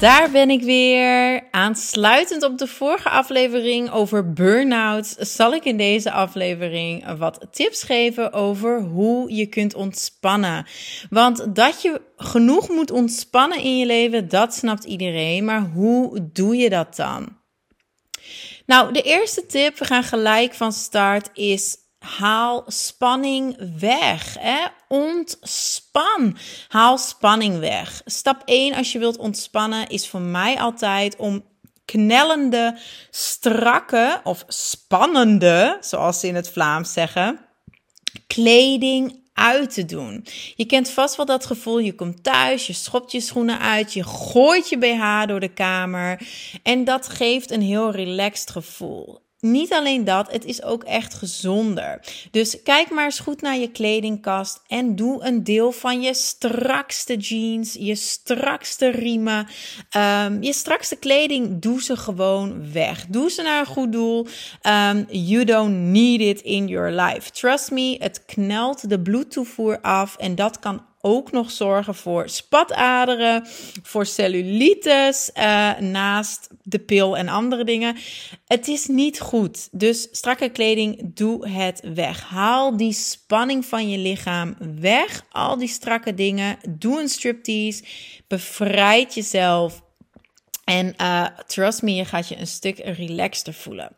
Daar ben ik weer. Aansluitend op de vorige aflevering over burn-out zal ik in deze aflevering wat tips geven over hoe je kunt ontspannen. Want dat je genoeg moet ontspannen in je leven, dat snapt iedereen. Maar hoe doe je dat dan? Nou, de eerste tip, we gaan gelijk van start, is haal spanning weg. Hè? Ontspan. Haal spanning weg. Stap 1 als je wilt ontspannen is voor mij altijd om knellende, strakke of spannende, zoals ze in het Vlaams zeggen, kleding uit te doen. Je kent vast wel dat gevoel. Je komt thuis, je schopt je schoenen uit, je gooit je BH door de kamer. En dat geeft een heel relaxed gevoel niet alleen dat, het is ook echt gezonder. Dus kijk maar eens goed naar je kledingkast en doe een deel van je strakste jeans, je strakste riemen, um, je strakste kleding, doe ze gewoon weg. Doe ze naar een goed doel. Um, you don't need it in your life. Trust me, het knelt de bloedtoevoer af en dat kan ook nog zorgen voor spataderen, voor cellulitis, uh, naast de pil en andere dingen. Het is niet goed. Dus strakke kleding, doe het weg. Haal die spanning van je lichaam weg. Al die strakke dingen. Doe een striptease. Bevrijd jezelf. En uh, trust me, je gaat je een stuk relaxter voelen.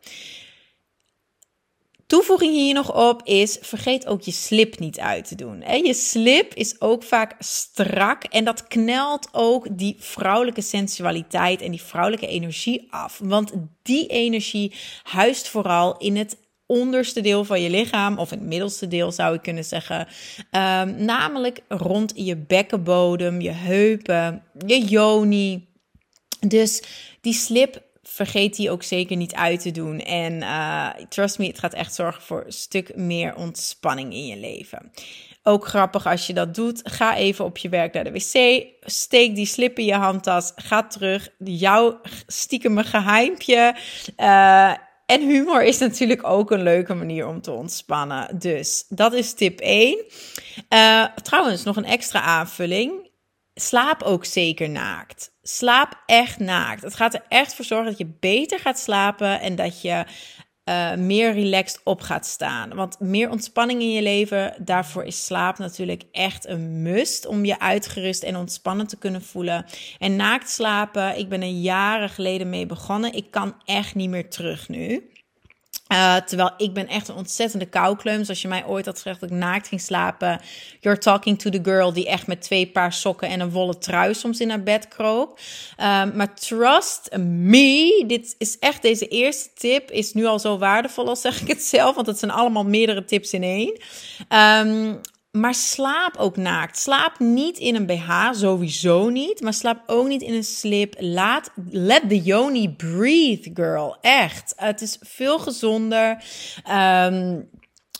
Toevoeging hier nog op is: vergeet ook je slip niet uit te doen. Je slip is ook vaak strak en dat knelt ook die vrouwelijke sensualiteit en die vrouwelijke energie af. Want die energie huist vooral in het onderste deel van je lichaam, of het middelste deel zou ik kunnen zeggen. Um, namelijk rond je bekkenbodem, je heupen, je joni. Dus die slip vergeet die ook zeker niet uit te doen. En uh, trust me, het gaat echt zorgen voor een stuk meer ontspanning in je leven. Ook grappig als je dat doet. Ga even op je werk naar de wc. Steek die slip in je handtas. Ga terug. Jouw stiekeme geheimpje. Uh, en humor is natuurlijk ook een leuke manier om te ontspannen. Dus dat is tip 1. Uh, trouwens, nog een extra aanvulling. Slaap ook zeker naakt. Slaap echt naakt. Het gaat er echt voor zorgen dat je beter gaat slapen en dat je uh, meer relaxed op gaat staan. Want meer ontspanning in je leven, daarvoor is slaap natuurlijk echt een must om je uitgerust en ontspannen te kunnen voelen. En naakt slapen, ik ben er jaren geleden mee begonnen. Ik kan echt niet meer terug nu. Uh, terwijl ik ben echt een ontzettende koukleum. Dus als je mij ooit had gezegd dat ik naakt ging slapen. You're talking to the girl die echt met twee paar sokken en een wollen trui soms in haar bed kroop. Um, maar trust me. Dit is echt deze eerste tip. Is nu al zo waardevol als zeg ik het zelf. Want het zijn allemaal meerdere tips in één. Um, maar slaap ook naakt. Slaap niet in een BH, sowieso niet. Maar slaap ook niet in een slip. Laat, let the yoni breathe, girl. Echt. Het is veel gezonder. Um,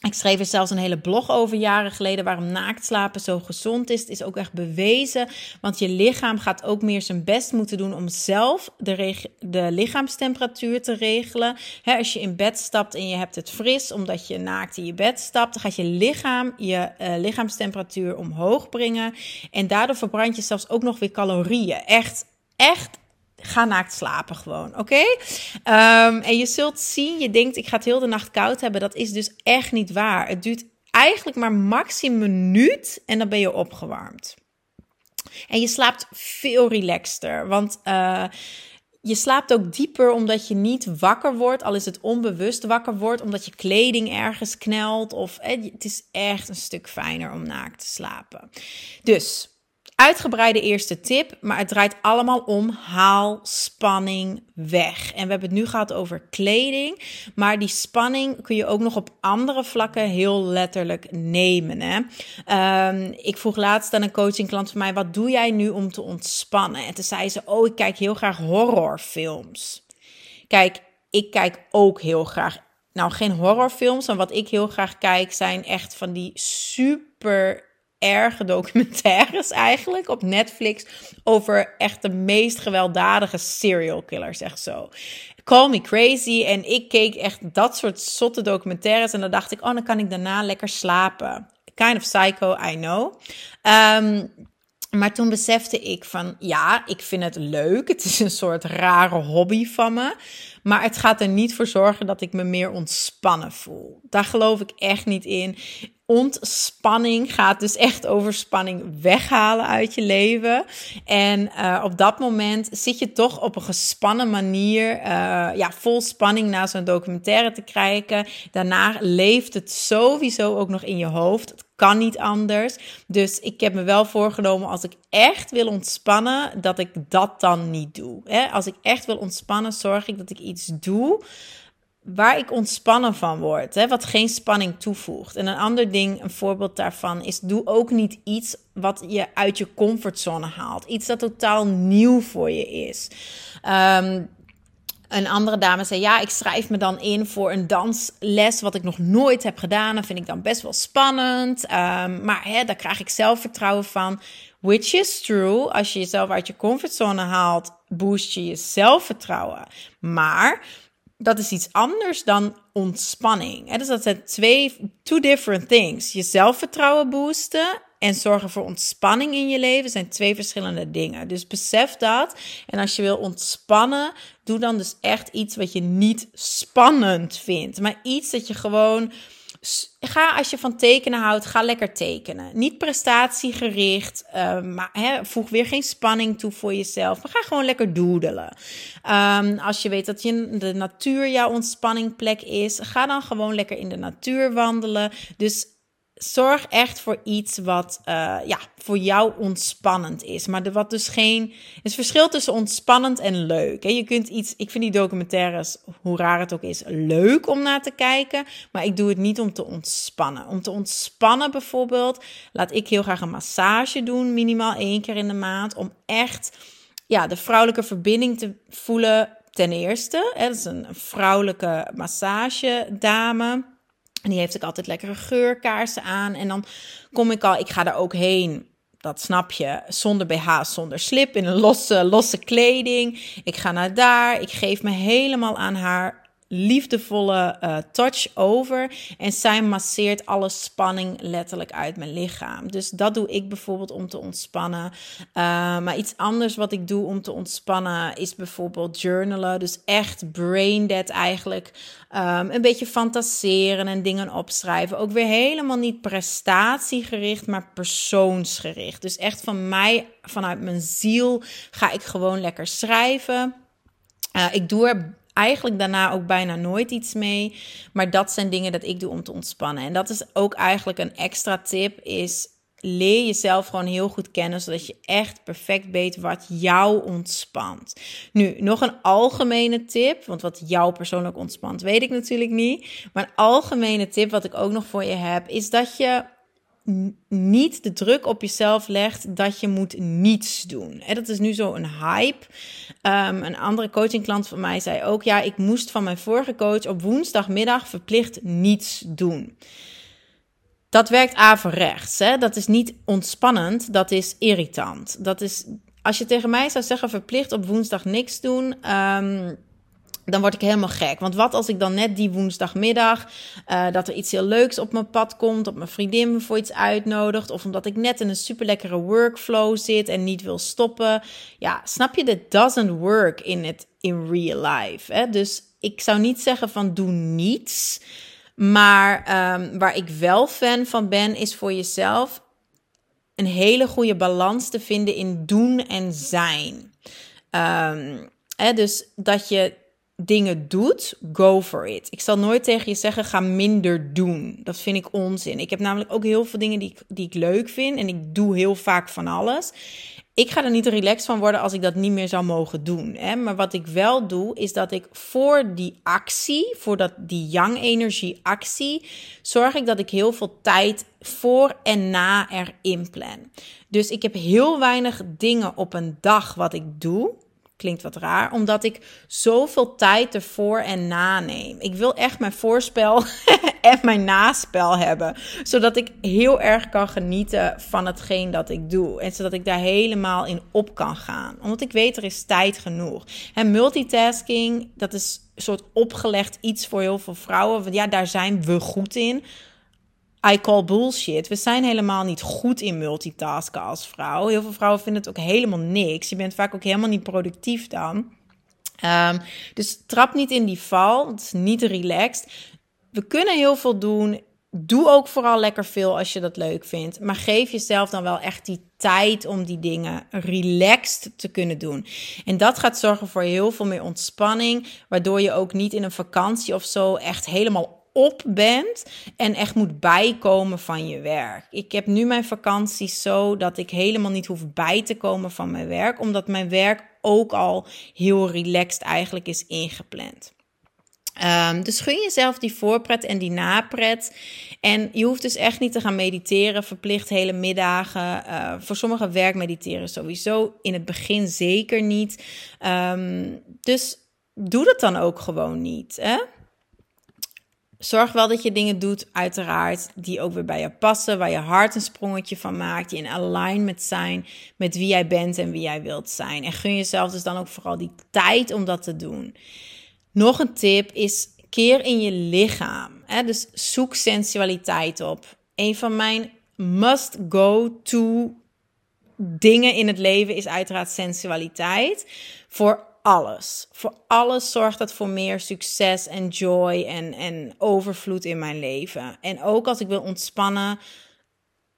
ik schreef er zelfs een hele blog over jaren geleden waarom naaktslapen zo gezond is. Het is ook echt bewezen, want je lichaam gaat ook meer zijn best moeten doen om zelf de, de lichaamstemperatuur te regelen. als je in bed stapt en je hebt het fris omdat je naakt in je bed stapt, dan gaat je lichaam je uh, lichaamstemperatuur omhoog brengen. En daardoor verbrand je zelfs ook nog weer calorieën. Echt, echt ga naakt slapen gewoon, oké? Ehm, en je zult zien, je denkt ik ga het heel de nacht koud hebben. Dat is dus echt niet waar. Het duurt eigenlijk maar maximum een minuut en dan ben je opgewarmd. En je slaapt veel relaxter, want... Uh, je slaapt ook dieper omdat je niet wakker wordt, al is het onbewust wakker wordt, omdat je kleding ergens knelt. Of het is echt een stuk fijner om naakt te slapen. Dus Uitgebreide eerste tip, maar het draait allemaal om haal spanning weg. En we hebben het nu gehad over kleding, maar die spanning kun je ook nog op andere vlakken heel letterlijk nemen. Hè? Um, ik vroeg laatst aan een coachingklant van mij, wat doe jij nu om te ontspannen? En toen zei ze, oh ik kijk heel graag horrorfilms. Kijk, ik kijk ook heel graag nou geen horrorfilms, maar wat ik heel graag kijk zijn echt van die super erge documentaires eigenlijk op Netflix over echt de meest gewelddadige serial killers, echt zo. Call Me Crazy en ik keek echt dat soort zotte documentaires en dan dacht ik, oh, dan kan ik daarna lekker slapen. Kind of psycho, I know. Um, maar toen besefte ik van ja, ik vind het leuk. Het is een soort rare hobby van me. Maar het gaat er niet voor zorgen dat ik me meer ontspannen voel. Daar geloof ik echt niet in. Ontspanning gaat dus echt over spanning weghalen uit je leven. En uh, op dat moment zit je toch op een gespannen manier, uh, ja, vol spanning naar zo'n documentaire te kijken. Daarna leeft het sowieso ook nog in je hoofd. Het kan niet anders. Dus ik heb me wel voorgenomen als ik echt wil ontspannen, dat ik dat dan niet doe. Als ik echt wil ontspannen, zorg ik dat ik iets doe waar ik ontspannen van word, hè, wat geen spanning toevoegt. En een ander ding, een voorbeeld daarvan, is doe ook niet iets wat je uit je comfortzone haalt. Iets dat totaal nieuw voor je is. Um, een andere dame zei: Ja, ik schrijf me dan in voor een dansles, wat ik nog nooit heb gedaan. Dat vind ik dan best wel spannend. Um, maar hè, daar krijg ik zelfvertrouwen van. Which is true. Als je jezelf uit je comfortzone haalt, boost je je zelfvertrouwen. Maar dat is iets anders dan ontspanning. Dus dat zijn twee, two different things. Je zelfvertrouwen boosten en zorgen voor ontspanning in je leven zijn twee verschillende dingen. Dus besef dat. En als je wil ontspannen, doe dan dus echt iets wat je niet spannend vindt. Maar iets dat je gewoon Ga als je van tekenen houdt, ga lekker tekenen. Niet prestatiegericht, uh, maar hè, voeg weer geen spanning toe voor jezelf. Maar ga gewoon lekker doodelen. Um, als je weet dat je de natuur jouw ontspanningplek is, ga dan gewoon lekker in de natuur wandelen. Dus zorg echt voor iets wat uh, ja, voor jou ontspannend is. Maar wat dus geen. Het verschil tussen ontspannend en leuk. Je kunt iets. Ik vind die documentaires, hoe raar het ook is, leuk om naar te kijken. Maar ik doe het niet om te ontspannen. Om te ontspannen bijvoorbeeld, laat ik heel graag een massage doen, minimaal één keer in de maand. Om echt ja, de vrouwelijke verbinding te voelen. Ten eerste, dat is een vrouwelijke massagedame. En die heeft ook altijd lekkere geurkaarsen aan. En dan kom ik al, ik ga daar ook heen. Dat snap je, zonder BH, zonder slip, in een losse, losse kleding. Ik ga naar daar, ik geef me helemaal aan haar liefdevolle uh, touch over. En zij masseert alle spanning letterlijk uit mijn lichaam. Dus dat doe ik bijvoorbeeld om te ontspannen. Uh, maar iets anders wat ik doe om te ontspannen is bijvoorbeeld journalen. Dus echt brain dead eigenlijk. Um, een beetje fantaseren en dingen opschrijven. Ook weer helemaal niet prestatiegericht, maar persoonsgericht. Dus echt van mij, vanuit mijn ziel, ga ik gewoon lekker schrijven. Uh, ik doe er eigenlijk daarna ook bijna nooit iets mee. Maar dat zijn dingen dat ik doe om te ontspannen. En dat is ook eigenlijk een extra tip, is leer jezelf gewoon heel goed kennen, zodat je echt perfect weet wat jou ontspant. Nu, nog een algemene tip, want wat jou persoonlijk ontspant, weet ik natuurlijk niet. Maar een algemene tip wat ik ook nog voor je heb, is dat je niet de druk op jezelf legt dat je moet niets doen. En dat is nu zo een hype. Um, een andere coachingklant van mij zei ook: ja, ik moest van mijn vorige coach op woensdagmiddag verplicht niets doen. Dat werkt averechts. Hè? Dat is niet ontspannend, dat is irritant. Dat is, als je tegen mij zou zeggen: verplicht op woensdag niks doen. Um, dan word ik helemaal gek. Want wat als ik dan net die woensdagmiddag uh, dat er iets heel leuks op mijn pad komt, op mijn vriendin me voor iets uitnodigt, of omdat ik net in een super lekkere workflow zit en niet wil stoppen. Ja, snap je? That doesn't work in it in real life. Dus ik zou niet zeggen van doe niets. Maar um, waar ik wel fan van ben, is voor jezelf een hele goede balans te vinden in doen en zijn. Hè, dus dat je dingen doet, go for it. Ik zal nooit tegen je zeggen, ga minder doen. Dat vind ik onzin. Ik heb namelijk ook heel veel dingen die ik, die ik leuk vind. En ik doe heel vaak van alles. Ik ga er niet relaxed van worden als ik dat niet meer zou mogen doen. Hè? Maar wat ik wel doe, is dat ik voor die actie, voor dat, die yang energie actie, zorg ik dat ik heel veel tijd voor en na erin plan. Dus ik heb heel weinig dingen op een dag wat ik doe klinkt wat raar, omdat ik zoveel tijd ervoor en na neem. Ik wil echt mijn voorspel en mijn naspel hebben, zodat ik heel erg kan genieten van hetgeen dat ik doe en zodat ik daar helemaal in op kan gaan, omdat ik weet er is tijd genoeg. En multitasking, dat is een soort opgelegd iets voor heel veel vrouwen, want ja, daar zijn we goed in. I call bullshit. We zijn helemaal niet goed in multitasken als vrouw. Heel veel vrouwen vinden het ook helemaal niks. Je bent vaak ook helemaal niet productief dan. Um, dus trap niet in die val. Het is niet relaxed. We kunnen heel veel doen. Doe ook vooral lekker veel als je dat leuk vindt. Maar geef jezelf dan wel echt die tijd om die dingen relaxed te kunnen doen. En dat gaat zorgen voor heel veel meer ontspanning. Waardoor je ook niet in een vakantie of zo echt helemaal op bent en echt moet bijkomen van je werk. Ik heb nu mijn vakantie zo dat ik helemaal niet hoef bij te komen van mijn werk, omdat mijn werk ook al heel relaxed eigenlijk is ingepland. Um, dus gun jezelf die voorpret en die napret. En je hoeft dus echt niet te gaan mediteren, verplicht hele middagen. Uh, voor sommigen werk mediteren sowieso. In het begin zeker niet. Um, dus doe dat dan ook gewoon niet. Hè? Zorg wel dat je dingen doet, uiteraard, die ook weer bij je passen, waar je hart een sprongetje van maakt, die in alignment zijn met wie jij bent en wie jij wilt zijn. En gun jezelf dus dan ook vooral die tijd om dat te doen. Nog een tip is keer in je lichaam. Hè? Dus zoek sensualiteit op. Een van mijn must-go-to dingen in het leven is uiteraard sensualiteit. Voor alles. Voor alles zorgt dat voor meer succes en joy en, en overvloed in mijn leven. En ook als ik wil ontspannen,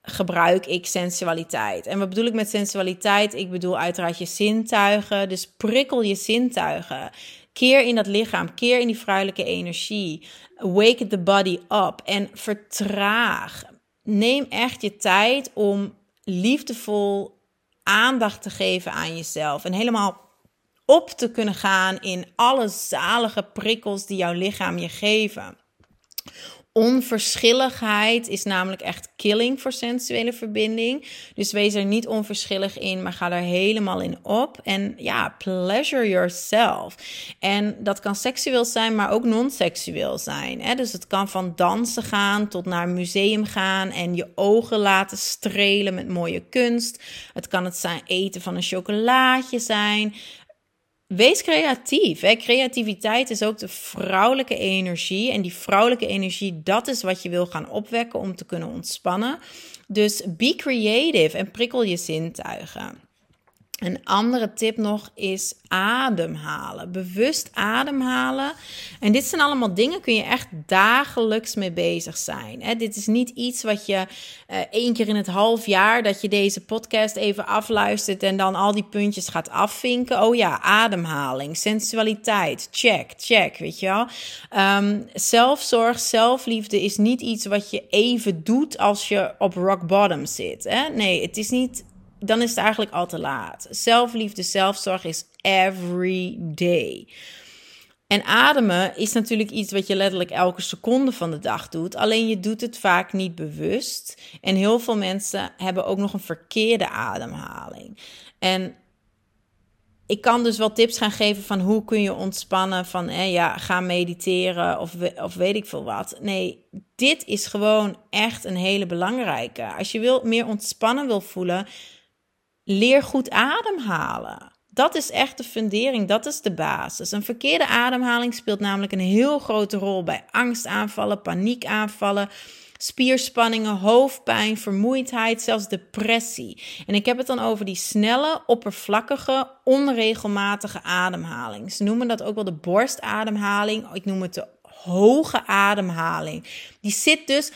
gebruik ik sensualiteit. En wat bedoel ik met sensualiteit? Ik bedoel uiteraard je zintuigen. Dus prikkel je zintuigen. Keer in dat lichaam, keer in die vrouwelijke energie. Wake the body up en vertraag. Neem echt je tijd om liefdevol aandacht te geven aan jezelf. En helemaal op te kunnen gaan in alle zalige prikkels die jouw lichaam je geven. Onverschilligheid is namelijk echt killing voor sensuele verbinding. Dus wees er niet onverschillig in, maar ga er helemaal in op. En ja, pleasure yourself. En dat kan seksueel zijn, maar ook non-seksueel zijn. Hè? Dus het kan van dansen gaan tot naar een museum gaan en je ogen laten strelen met mooie kunst. Het kan het zijn eten van een chocolaatje zijn. Wees creatief. Creativiteit is ook de vrouwelijke energie. En die vrouwelijke energie, dat is wat je wil gaan opwekken om te kunnen ontspannen. Dus be creative en prikkel je zintuigen. Een andere tip nog is ademhalen. Bewust ademhalen. En dit zijn allemaal dingen kun je echt dagelijks mee bezig zijn. Hè? Dit is niet iets wat je uh, één keer in het half jaar dat je deze podcast even afluistert en dan al die puntjes gaat afvinken. Oh ja, ademhaling, sensualiteit, check, check, weet je wel. Um, zelfzorg, zelfliefde is niet iets wat je even doet als je op rock bottom zit. Hè? Nee, het is niet dan is het eigenlijk al te laat. Zelfliefde, zelfzorg is every day. En ademen is natuurlijk iets wat je letterlijk elke seconde van de dag doet. Alleen je doet het vaak niet bewust. En heel veel mensen hebben ook nog een verkeerde ademhaling. En ik kan dus wel tips gaan geven van hoe kun je ontspannen. Van ja, ga mediteren of, of weet ik veel wat. Nee, dit is gewoon echt een hele belangrijke. Als je wil, meer ontspannen wil voelen, leer goed ademhalen. Dat is echt de fundering, dat is de basis. Een verkeerde ademhaling speelt namelijk een heel grote rol bij angstaanvallen, paniekaanvallen, spierspanningen, hoofdpijn, vermoeidheid, zelfs depressie. En ik heb het dan over die snelle, oppervlakkige, onregelmatige ademhaling. Ze noemen dat ook wel de borstademhaling. Ik noem het de hoge ademhaling. Die zit dus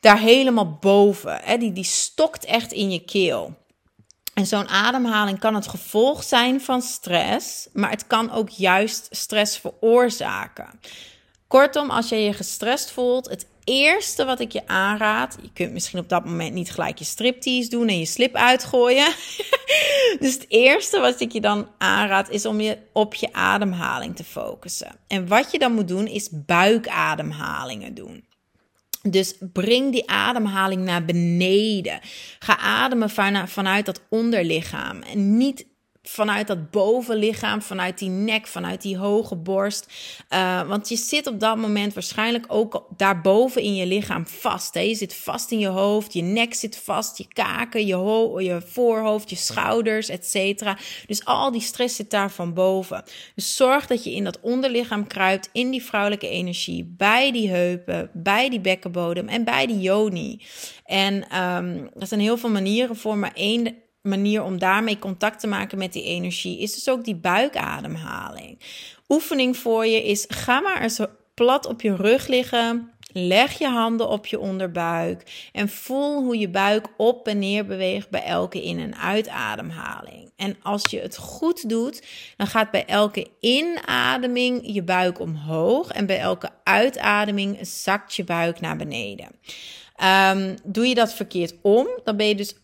daar helemaal boven. Hè? Die, die stokt echt in je keel. En zo'n ademhaling kan het gevolg zijn van stress, maar het kan ook juist stress veroorzaken. Kortom, als je je gestrest voelt, het eerste wat ik je aanraad, je kunt misschien op dat moment niet gelijk je striptease doen en je slip uitgooien. dus het eerste wat ik je dan aanraad is om je op je ademhaling te focussen. En wat je dan moet doen is buikademhalingen doen. Dus breng die ademhaling naar beneden. Ga ademen vanuit dat onderlichaam. En niet vanuit dat bovenlichaam, vanuit die nek, vanuit die hoge borst. Uh, want je zit op dat moment waarschijnlijk ook daarboven in je lichaam vast. Hè? Je zit vast in je hoofd, je nek zit vast, je kaken, je, ho je voorhoofd, je schouders, etc. Dus al die stress zit daar van boven. Dus zorg dat je in dat onderlichaam kruipt, in die vrouwelijke energie, bij die heupen, bij die bekkenbodem en bij die yoni. En um, er zijn heel veel manieren voor, maar één manier om daarmee contact te maken met die energie is dus ook die buikademhaling. Oefening voor je is: ga maar eens plat op je rug liggen. Leg je handen op je onderbuik en voel hoe je buik op en neer beweegt bij elke in- en uitademhaling. En als je het goed doet, dan gaat bij elke inademing je buik omhoog en bij elke uitademing zakt je buik naar beneden. Um, doe je dat verkeerd om, dan ben je dus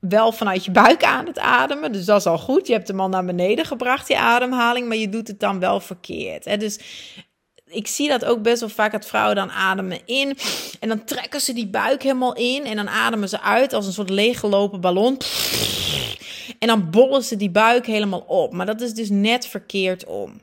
wel vanuit je buik aan het ademen. Dus dat is al goed. Je hebt hem al naar beneden gebracht, die ademhaling. Maar je doet het dan wel verkeerd. Hè? Dus ik zie dat ook best wel vaak dat vrouwen dan ademen in. En dan trekken ze die buik helemaal in. En dan ademen ze uit als een soort leeggelopen ballon. En dan bollen ze die buik helemaal op. Maar dat is dus net verkeerd om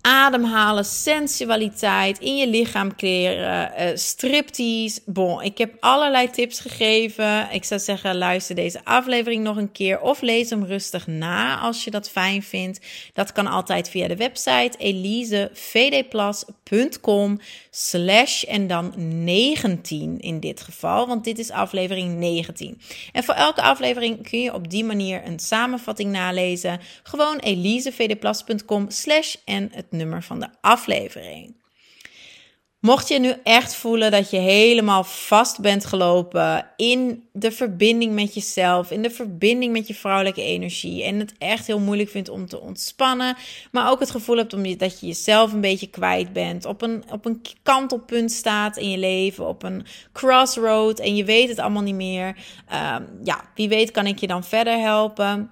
ademhalen, sensualiteit in je lichaam creëren, uh, striptease. Bon, ik heb allerlei tips gegeven. Ik zou zeggen, luister deze aflevering nog een keer of lees hem rustig na als je dat fijn vindt. Dat kan altijd via de website elisevdplas.com slash en dan 19 in dit geval, want dit is aflevering 19. En voor elke aflevering kun je op die manier een samenvatting nalezen. Gewoon elisevdplas.com slash en nummer van de aflevering. Mocht je nu echt voelen dat je helemaal vast bent gelopen in de verbinding met jezelf, in de verbinding met je vrouwelijke energie en het echt heel moeilijk vindt om te ontspannen, maar ook het gevoel hebt om je, dat je jezelf een beetje kwijt bent, op een, op een kantelpunt staat in je leven, op een crossroad en je weet het allemaal niet meer, um, ja, wie weet kan ik je dan verder helpen.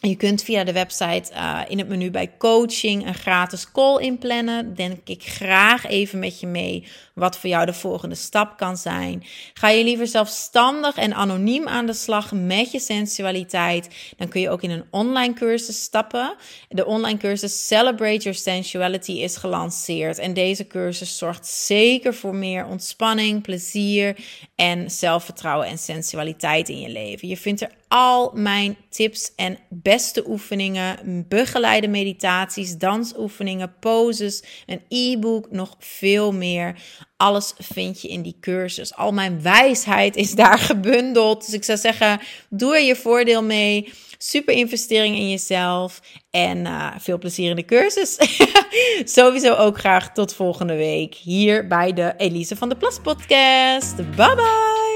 Je kunt via de website uh, in het menu bij coaching een gratis call inplannen. Denk ik graag even met je mee wat voor jou de volgende stap kan zijn. Ga je liever zelfstandig en anoniem aan de slag met je sensualiteit, dan kun je ook in een online cursus stappen. De online cursus Celebrate Your Sensuality is gelanceerd en deze cursus zorgt zeker voor meer ontspanning, plezier en zelfvertrouwen en sensualiteit in je leven. Je vindt er al mijn tips en beste oefeningen, begeleide meditaties, dansoefeningen, poses, een e-book, nog veel meer. Alles vind je in die cursus. Al mijn wijsheid is daar gebundeld. Dus ik zou zeggen, doe er je voordeel mee. Super investering in jezelf. En uh, veel plezier in de cursus. Sowieso ook graag tot volgende week hier bij de Elise van de Plas podcast. Bye bye!